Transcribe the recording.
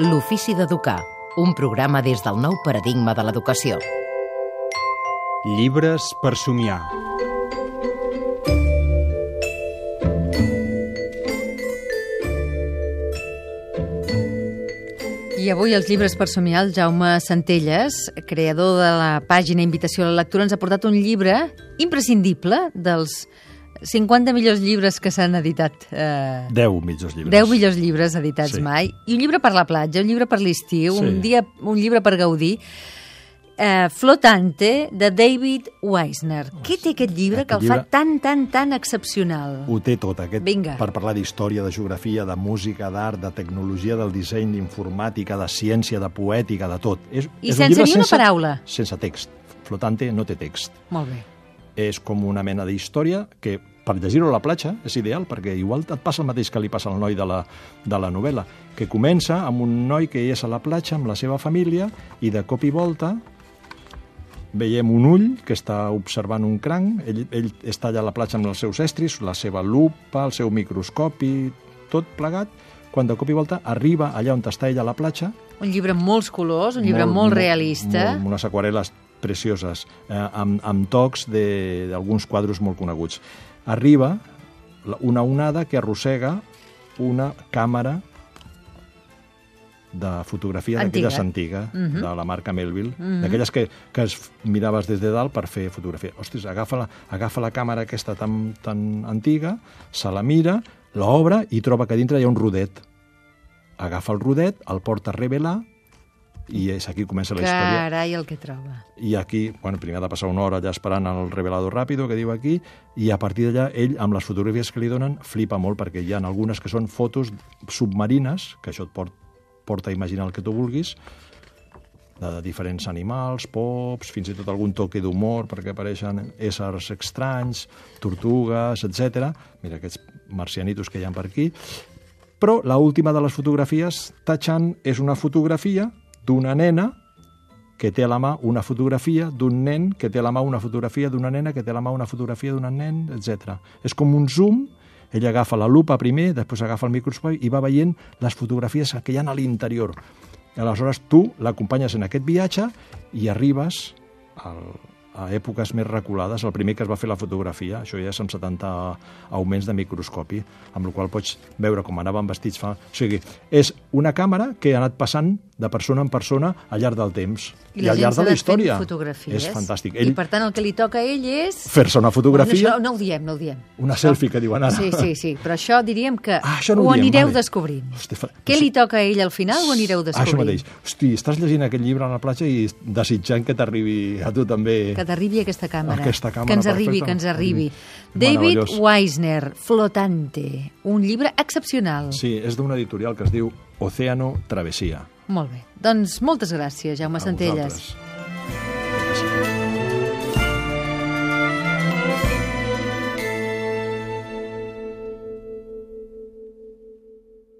L'ofici d'educar, un programa des del nou paradigma de l'educació. Llibres per somiar. I avui els llibres per somiar, el Jaume Centelles, creador de la pàgina Invitació a la Lectura, ens ha portat un llibre imprescindible dels 50 millors llibres que s'han editat. Eh, 10 millors llibres. 10 millors llibres editats Sí. mai. I un llibre per la platja, un llibre per l'estiu, Sí. un, dia, un llibre per gaudir. Eh, Flotante, de David Weisner. Què té aquest llibre que el Aquest fa llibre- tan, tan, tan excepcional? Ho té tot, aquest, Vinga. per parlar d'història, de geografia, de música, d'art, de tecnologia, del disseny, d'informàtica, de ciència, de poètica, de tot. És, I és un sense llibre ni una paraula. Sense text. Flotante no té text. Molt bé. És com una mena d'història que per llegir-ho a la platja és ideal, perquè igual et passa el mateix que li passa al noi de la, de la novel·la, que comença amb un noi que és a la platja amb la seva família i de cop i volta veiem un ull que està observant un cranc, ell, ell està allà a la platja amb els seus estris, la seva lupa, el seu microscopi, tot plegat, quan de cop i volta arriba allà on està ell a la platja, Un llibre amb molts colors, un llibre molt, molt realista. molt, unes aquarel·les precioses, eh, amb, amb tocs de- d'alguns quadros molt coneguts. Arriba una onada que arrossega una càmera de fotografia Antiga. d'aquelles antiga, Mhm. de la marca Melville, Mhm. d'aquelles que, que es miraves des de dalt per fer fotografia. Ostres, agafa la, agafa la càmera aquesta tan, tan antiga, se la mira, l'obre i troba que dintre hi ha un rodet. Agafa el rodet, el porta a revelar i és aquí comença la història. Carai, el que troba. I aquí, bueno, primer ha de passar una hora allà esperant el revelador ràpido que diu aquí, i a partir d'allà ell, amb les fotografies que li donen, flipa molt perquè hi ha algunes que són fotos submarines, que això et port, porta a imaginar el que tu vulguis, de diferents animals, pops, fins i tot algun toque d'humor, perquè apareixen éssers estranys, tortugues, etc. Mira aquests marcianitos que hi ha per aquí. Però la última de les fotografies, tachant, és una fotografia d'una nena que té a la mà una fotografia d'un nen, que té a la mà una fotografia d'una nena, que té a la mà una fotografia d'un nen, etc. És com un zoom, ell agafa la lupa primer, després agafa el microscopi i va veient les fotografies que hi ha a l'interior. Aleshores tu l'acompanyes en aquest viatge i arribes al, a èpoques més reculades. El primer que es va fer la fotografia, això ja és amb 70 augments de microscopi, amb el qual pots veure com anaven vestits fa... O sigui, és una càmera que ha anat passant de persona en persona al llarg del temps. I la al llarg de la història. fotografies. És fantàstic. I Ell, per tant el que li toca a ell és... fer-se una fotografia, això no ho diem, no ho diem. una selfie que diuen ara. Sí, sí, sí, però això diríem que Ah, això no ho ho diem, anireu vale. descobrint. Hosti, fa- Què li toca a ell al final ho anireu Ah, descobrint? això mateix. Hosti, estàs llegint aquest llibre a la platja i desitjant que t'arribi a tu també... Que t'arribi aquesta càmera. Aquesta càmera que ens arribi, perfecta. que ens arribi. Mm. David. Weisner, Flotante, un llibre excepcional. Sí, és d'una editorial que es diu Océano Travesía. Molt bé. Doncs moltes gràcies, Jaume A Centelles. vosaltres.